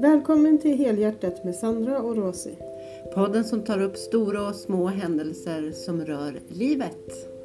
Välkommen till Helhjärtat med Sandra och Rosie. Podden som tar upp stora och små händelser som rör livet.